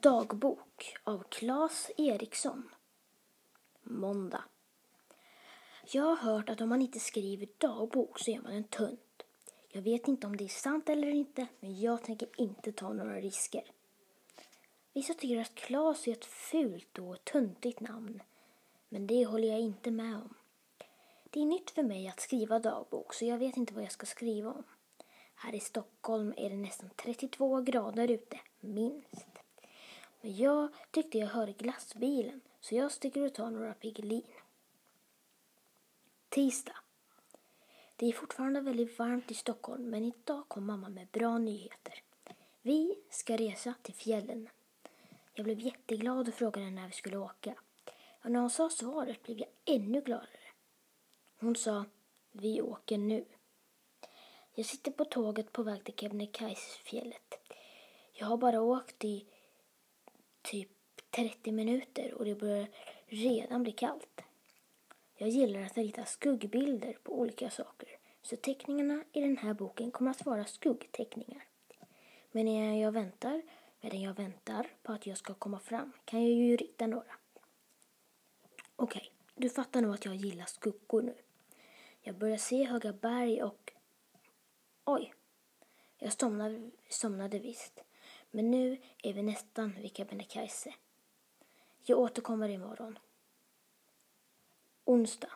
Dagbok av Claes Eriksson. Måndag. Jag har hört att om man inte skriver dagbok så är man en tunt. Jag vet inte om det är sant eller inte, men jag tänker inte ta några risker. Vissa tycker att Claes är ett fult och tuntigt namn, men det håller jag inte med om. Det är nytt för mig att skriva dagbok, så jag vet inte vad jag ska skriva om. Här i Stockholm är det nästan 32 grader ute, minst. Men jag tyckte jag hörde glassbilen så jag sticker och tar några Piggelin. Tisdag. Det är fortfarande väldigt varmt i Stockholm men idag kom mamma med bra nyheter. Vi ska resa till fjällen. Jag blev jätteglad och frågade när vi skulle åka. Och när hon sa svaret blev jag ännu gladare. Hon sa, vi åker nu. Jag sitter på tåget på väg till Kebnekaisefjället. Jag har bara åkt i typ 30 minuter och det börjar redan bli kallt. Jag gillar att rita skuggbilder på olika saker så teckningarna i den här boken kommer att vara skuggteckningar. Men när jag väntar, medan jag väntar på att jag ska komma fram kan jag ju rita några. Okej, okay, du fattar nog att jag gillar skuggor nu. Jag börjar se höga berg och... Oj! Jag somnade, somnade visst. Men nu är vi nästan vid Kebnekaise. Jag återkommer imorgon. Onsdag.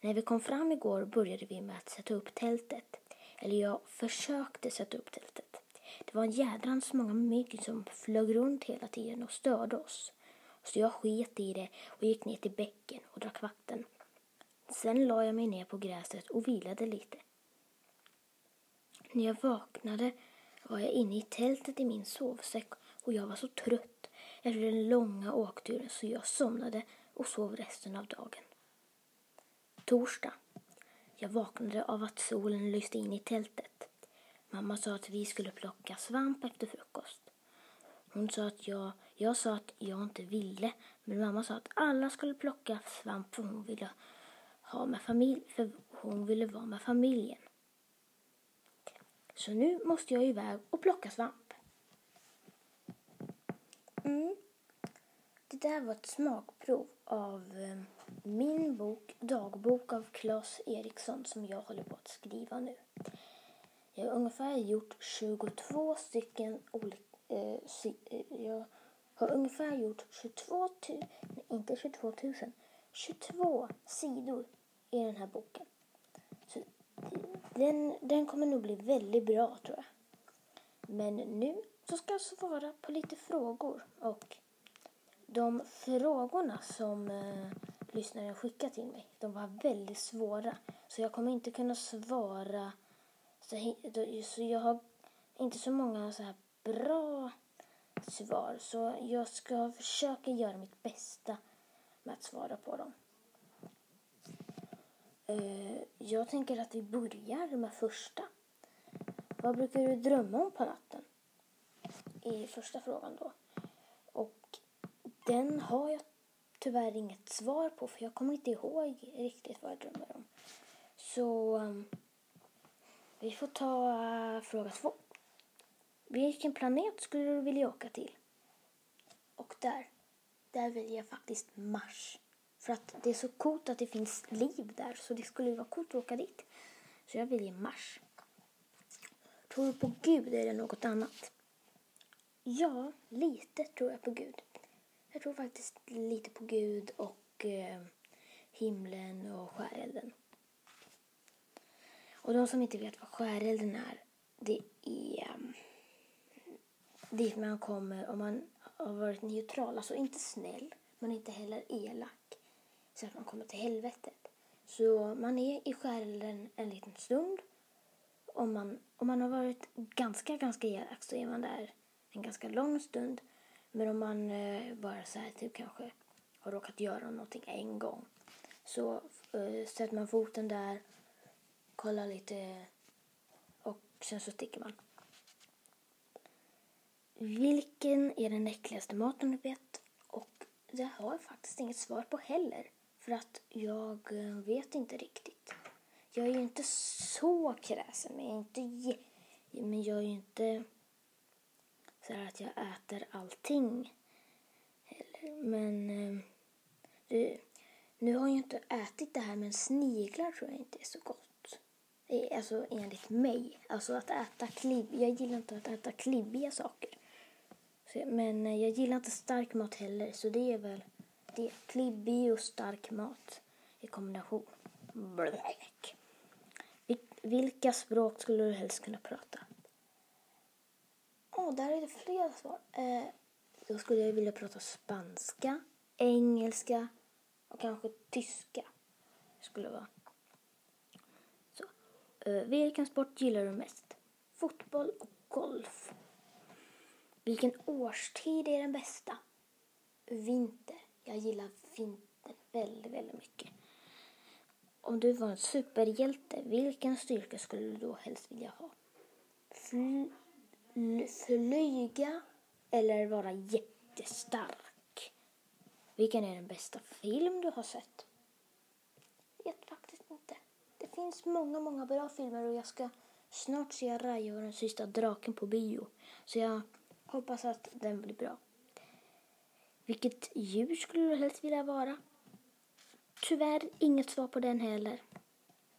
När vi kom fram igår började vi med att sätta upp tältet. Eller jag försökte sätta upp tältet. Det var en jädrans många mygg som flög runt hela tiden och störde oss. Så jag sket i det och gick ner till bäcken och drack vatten. Sen la jag mig ner på gräset och vilade lite. När jag vaknade var jag inne i tältet i min sovsäck och jag var så trött efter den långa åkturen så jag somnade och sov resten av dagen. Torsdag. Jag vaknade av att solen lyste in i tältet. Mamma sa att vi skulle plocka svamp efter frukost. Hon sa att jag, jag sa att jag inte ville, men mamma sa att alla skulle plocka svamp för hon ville ha med familj, för hon ville vara med familjen. Så nu måste jag iväg och plocka svamp. Mm. Det där var ett smakprov av ehm, min bok Dagbok av Claes Eriksson som jag håller på att skriva nu. Jag har ungefär gjort 22 stycken olika... Eh, eh, jag har ungefär gjort 22 000, inte 22 000, 22 sidor i den här boken. Den, den kommer nog bli väldigt bra tror jag. Men nu så ska jag svara på lite frågor och de frågorna som eh, lyssnaren skickat till mig, de var väldigt svåra. Så jag kommer inte kunna svara, så, så jag har inte så många så här bra svar. Så jag ska försöka göra mitt bästa med att svara på dem. Eh, jag tänker att vi börjar med första. Vad brukar du drömma om på natten? I första frågan då. Och den har jag tyvärr inget svar på för jag kommer inte ihåg riktigt vad jag drömmer om. Så ehm, vi får ta eh, fråga två. Vilken planet skulle du vilja åka till? Och där, där väljer jag faktiskt Mars. För att det är så coolt att det finns liv där så det skulle vara coolt att åka dit. Så jag väljer Mars. Tror du på Gud eller något annat? Ja, lite tror jag på Gud. Jag tror faktiskt lite på Gud och eh, himlen och skärelden. Och de som inte vet vad skärelden är, det är eh, dit man kommer om man har varit neutral, alltså inte snäll men inte heller elak så att man kommer till helvetet. Så man är i själen en liten stund. Om man, om man har varit ganska, ganska elak så är man där en ganska lång stund. Men om man eh, bara så här typ kanske har råkat göra någonting en gång så eh, sätter man foten där, kollar lite och sen så sticker man. Vilken är den äckligaste maten du vet? Och det har jag faktiskt inget svar på heller. För att jag eh, vet inte riktigt. Jag är ju inte så kräsen, men jag är inte, men jag är inte så här att jag äter allting. Men eh, nu har jag inte ätit det här men sniglar tror jag inte är så gott. Eh, alltså enligt mig. Alltså att äta klibb. Jag gillar inte att äta klibbiga saker. Men jag gillar inte stark mat heller så det är väl det. Klibbig och stark mat i kombination. Bläck. Vilka språk skulle du helst kunna prata? Åh, där är det flera svar. Eh, då skulle jag vilja prata spanska, engelska och kanske tyska. Skulle vara. Så. Eh, vilken sport gillar du mest? Fotboll och golf. Vilken årstid är den bästa? Vinter. Jag gillar vintern väldigt, väldigt mycket. Om du var en superhjälte, vilken styrka skulle du då helst vilja ha? Fly, flyga eller vara jättestark? Vilken är den bästa film du har sett? Vet faktiskt inte. Det finns många, många bra filmer och jag ska snart se Raja och den sista draken på bio. Så jag hoppas att den blir bra. Vilket djur skulle du helst vilja vara? Tyvärr inget svar på den heller.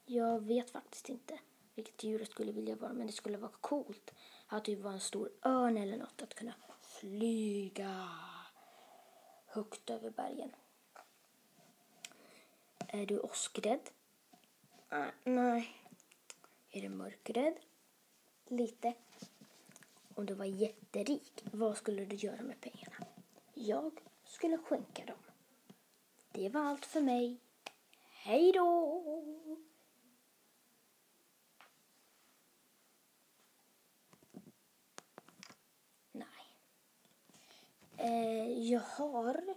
Jag vet faktiskt inte vilket djur jag skulle vilja vara, men det skulle vara coolt att typ vara en stor örn eller något, att kunna flyga högt över bergen. Är du åskrädd? Ah, nej. Är du mörkrädd? Lite. Om du var jätterik, vad skulle du göra med pengarna? Jag skulle skänka dem. Det var allt för mig. Hej då! Nej. Eh, jag har,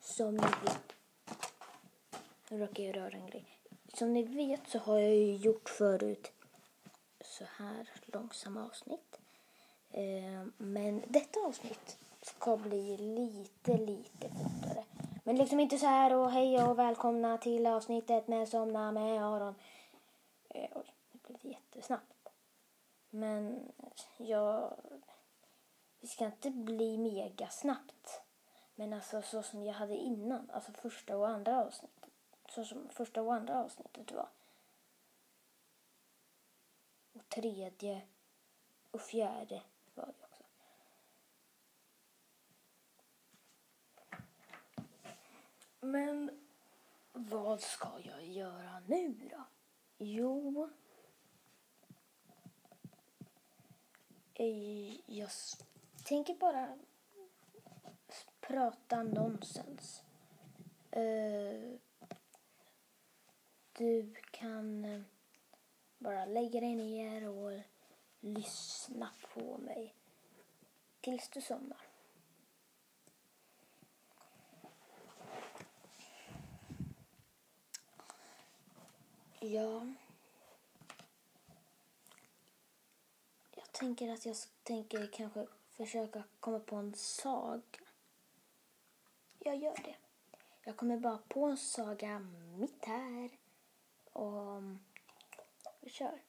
som ni vet... Nu råkar jag röra en grej. Som ni vet så har jag ju gjort förut så här långsamma avsnitt. Eh, men detta avsnitt ska bli lite, lite fortare. Men liksom inte så här och hej och välkomna till avsnittet med Somna med Aron. Eh, oj, nu blev det jättesnabbt. Men jag... Det ska inte bli mega snabbt. Men alltså så som jag hade innan, alltså första och andra avsnittet. Så som första och andra avsnittet var. Och tredje och fjärde var det också. Men vad ska jag göra nu då? Jo, jag tänker bara prata nonsens. Eh, du kan eh, bara lägga dig ner och lyssna på mig tills du somnar. Ja. Jag tänker att jag tänker kanske försöka komma på en saga. Jag gör det. Jag kommer bara på en saga mitt här. Och vi kör.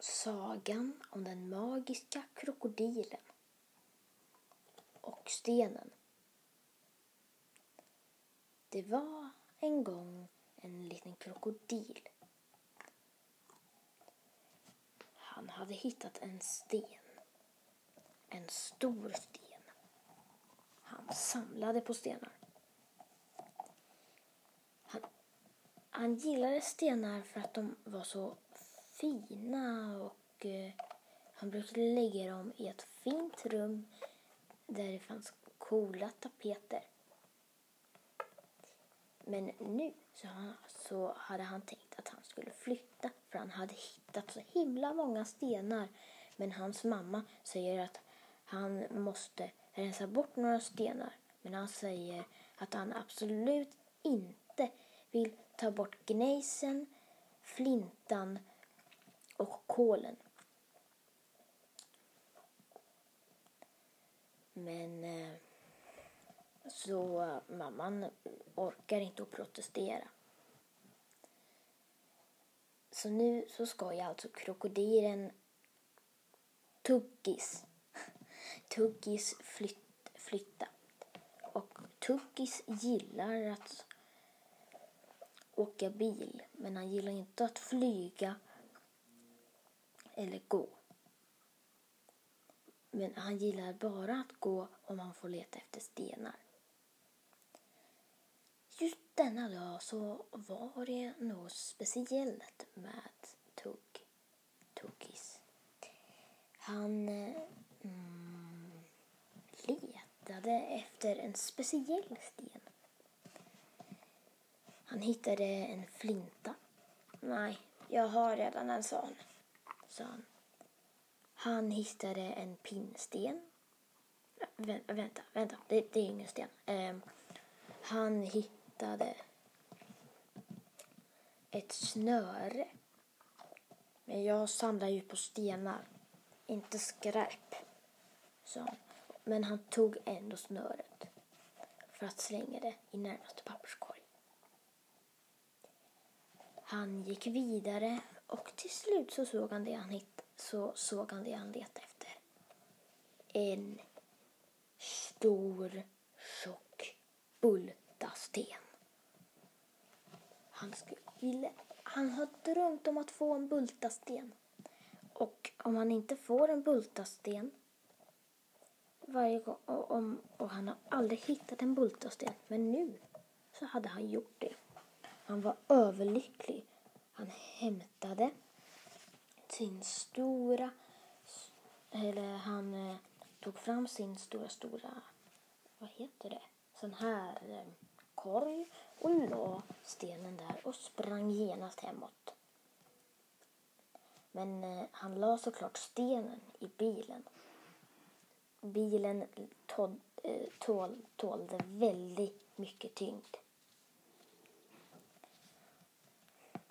Sagan om den magiska krokodilen och stenen. Det var en gång en liten krokodil. Han hade hittat en sten. En stor sten. Han samlade på stenar. Han, han gillade stenar för att de var så fina och eh, han brukade lägga dem i ett fint rum där det fanns coola tapeter. Men nu så, han, så hade han tänkt att han skulle flytta för han hade hittat så himla många stenar. Men hans mamma säger att han måste rensa bort några stenar. Men han säger att han absolut inte vill ta bort gnejsen, flintan och kolen. Men eh, så eh, mamman orkar inte att protestera. Så nu så ska ju alltså krokodilen Tuggis. Tuggis flytt, flytta. Och Tuggis gillar att åka bil, men han gillar inte att flyga eller gå. Men han gillar bara att gå om han får leta efter stenar. Just denna dag så var det något speciellt med Tugg, Tuggis. Han eh, mm, letade efter en speciell sten. Han hittade en flinta. Nej, jag har redan en sån, sa han. Han hittade en pinnsten. Vä vänta, vänta, det, det är ingen sten. Eh, han hittade ett snöre. Men jag samlar ju på stenar, inte skräp. Så. Men han tog ändå snöret för att slänga det i närmaste papperskorg. Han gick vidare och till slut så såg han det han hitt så såg han det han letade efter. En stor, tjock bultasten. Han, skulle, han har drömt om att få en bultasten. Och om han inte får en bultasten varje gång, och, om, och han har aldrig hittat en bultasten, men nu så hade han gjort det. Han var överlycklig. Han hämtade sin stora, eller han eh, tog fram sin stora, stora, vad heter det, sån här eh, korg och la stenen där och sprang genast hemåt. Men eh, han la såklart stenen i bilen. Bilen tål, eh, tål, tålde väldigt mycket tyngd.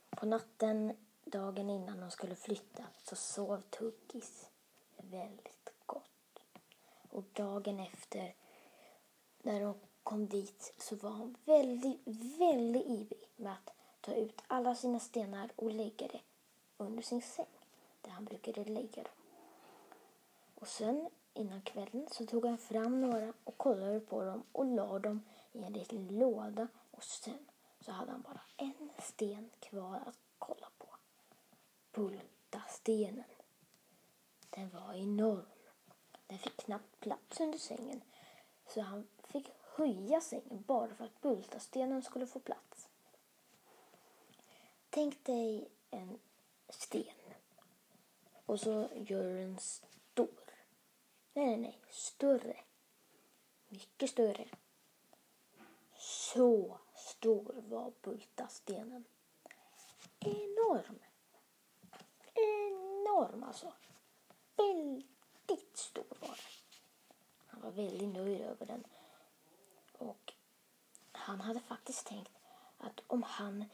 På natten dagen innan de skulle flytta så sov Tuggis väldigt gott. Och dagen efter, när de kom dit, så var han väldigt, väldigt ivrig med att ta ut alla sina stenar och lägga det under sin säng, där han brukade lägga dem. Och sen innan kvällen så tog han fram några och kollade på dem och la dem i en liten låda och sen så hade han bara en sten kvar att kolla på. Bultastenen. Den var enorm. Den fick knappt plats under sängen så han höja sängen bara för att bultastenen skulle få plats. Tänk dig en sten och så gör du den stor. Nej, nej, nej, större. Mycket större. Så stor var bultastenen. Enorm enorm alltså. Väldigt stor var den. Han var väldigt nöjd över den. Och han hade faktiskt tänkt att om han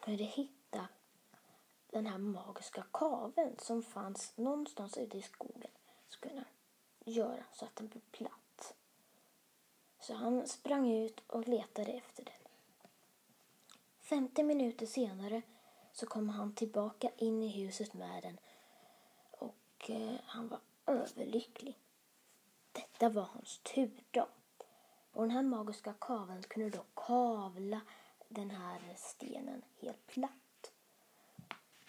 kunde hitta den här magiska kaven som fanns någonstans ute i skogen så kunde han göra så att den blev platt. Så han sprang ut och letade efter den. 50 minuter senare så kom han tillbaka in i huset med den och eh, han var överlycklig. Detta var hans turdag. Och den här magiska kaveln kunde då kavla den här stenen helt platt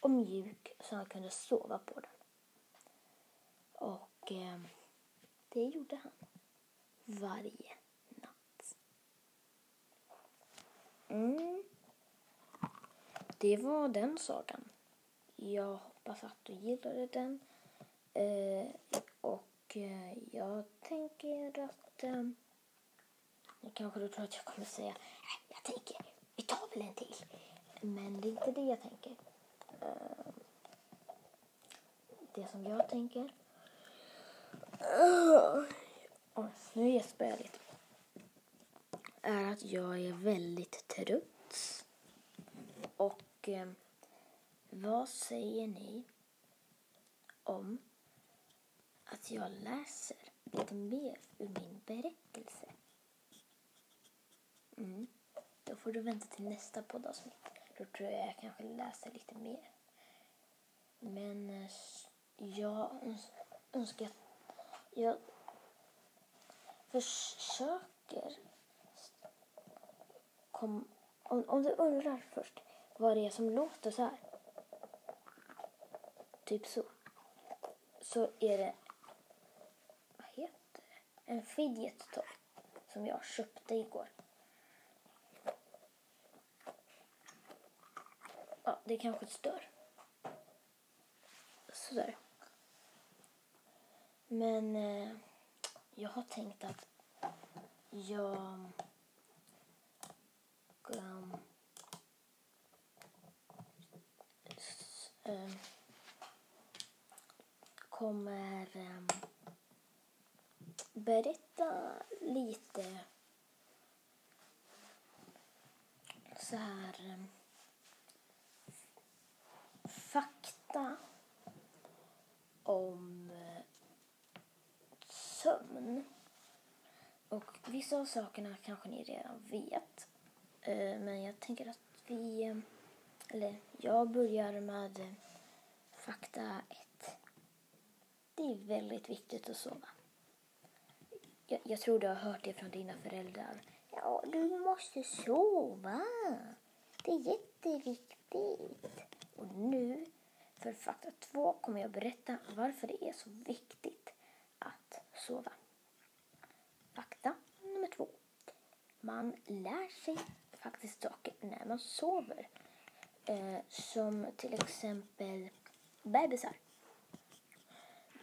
och mjuk så han kunde sova på den. Och eh, det gjorde han varje natt. Mm. Det var den sagan. Jag hoppas att du gillade den. Eh, och eh, jag tänker att... Eh, nu kanske du tror att jag kommer säga nej, jag tänker, vi tar väl en till. Men det är inte det jag tänker. Ehm, det som jag tänker... Oh, nu gäspar jag lite. Är att jag är väldigt trött. Och eh, vad säger ni om att jag läser lite mer ur min berättelse? Mm. Då får du vänta till nästa poddavsnitt. Då tror jag jag kanske läser lite mer. Men eh, jag jag önskar att jag försöker kom, om, om du undrar först vad det är som låter så här. Typ så. Så är det, vad heter det? En fidget toy som jag köpte igår. Ja, det kanske stör. Sådär. Men eh, jag har tänkt att jag um, s, um, kommer um, berätta lite så här eh, prata om eh, sömn. Och vissa av sakerna kanske ni redan vet. Eh, men jag tänker att vi, eh, eller jag börjar med fakta ett. Det är väldigt viktigt att sova. Jag, jag tror du har hört det från dina föräldrar. Ja, du måste sova. Det är jätteviktigt. Och nu, för fakta två, kommer jag berätta varför det är så viktigt att sova. Fakta nummer två. Man lär sig faktiskt saker när man sover. Eh, som till exempel bebisar.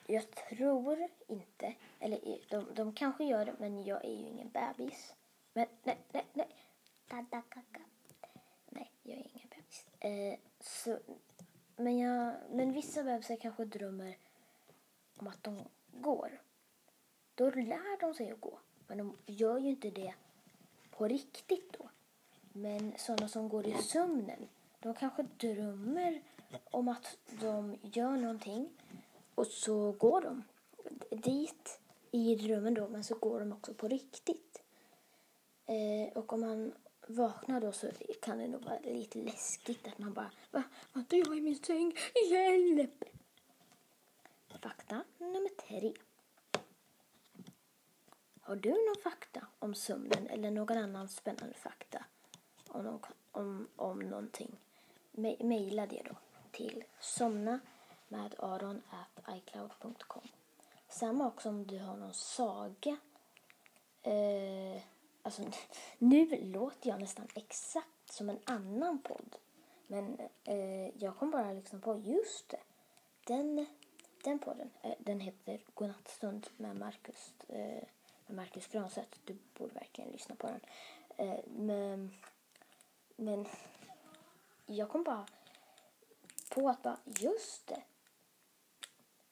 Jag tror inte, eller eh, de, de kanske gör det, men jag är ju ingen bebis. Men nej, nej, nej. Nej, jag är ingen bebis. Eh, så, men, jag, men vissa bebisar kanske drömmer om att de går. Då lär de sig att gå. Men de gör ju inte det på riktigt då. Men sådana som går i sömnen, de kanske drömmer om att de gör någonting och så går de dit i drömmen då, men så går de också på riktigt. Eh, och om man vaknar då så kan det nog vara lite läskigt att man bara, va, var inte jag i min säng? Hjälp! Fakta nummer tre. Har du någon fakta om sömnen eller någon annan spännande fakta om, någon, om, om någonting? Mejla det då till somna med aron at icloud.com. Samma också om du har någon saga. Eh, alltså, nu låter jag nästan exakt som en annan podd. Men eh, jag kom bara liksom på, just det. Den, den podden, eh, den heter Godnattstund med Marcus, eh, med Marcus Granstedt. Du borde verkligen lyssna på den. Eh, men, men jag kom bara på att bara, just det.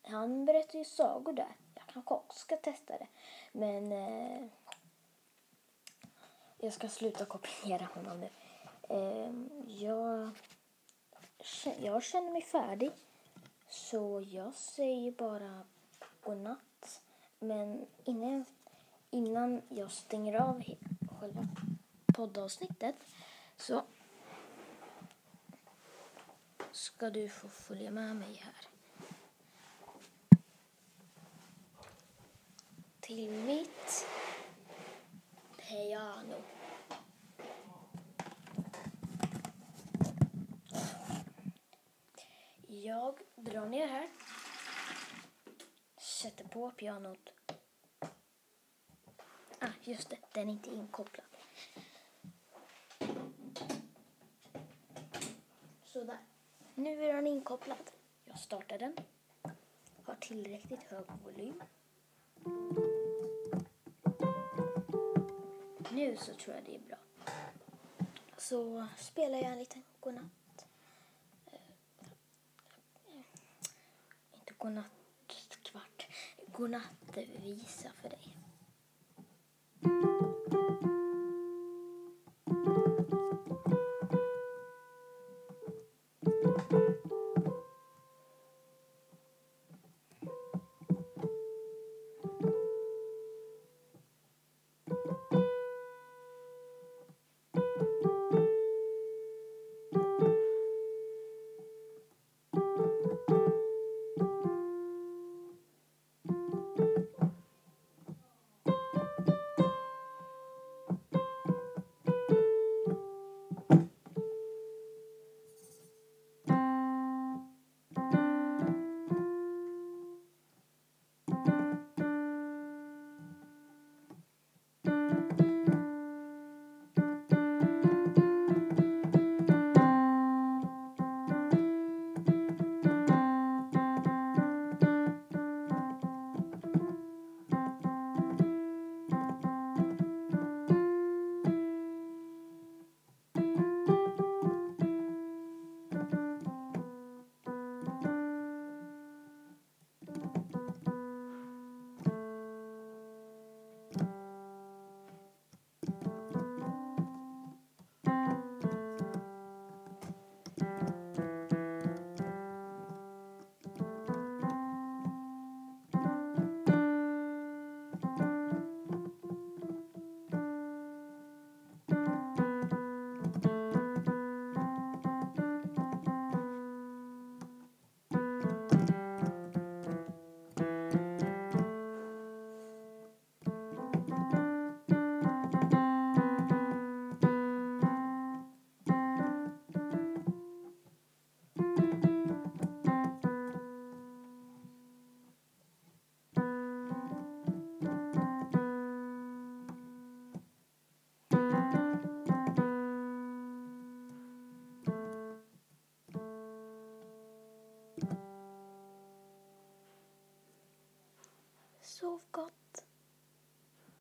Han berättar ju sagor där. Jag kanske också ska testa det. Men eh, jag ska sluta kopiera honom nu. Ehm, jag, jag känner mig färdig. Så jag säger bara godnatt. Men innan, innan jag stänger av själva poddavsnittet så ska du få följa med mig här. Till mitt piano. Jag drar ner här. Sätter på pianot. Ah, just det. Den är inte inkopplad. Sådär. Nu är den inkopplad. Jag startar den. Har tillräckligt hög volym. Nu så tror jag det är bra. Så spelar jag en liten godnatt. Eh, Inte godnatt kvart. Godnattvisa för dig. Sov gott.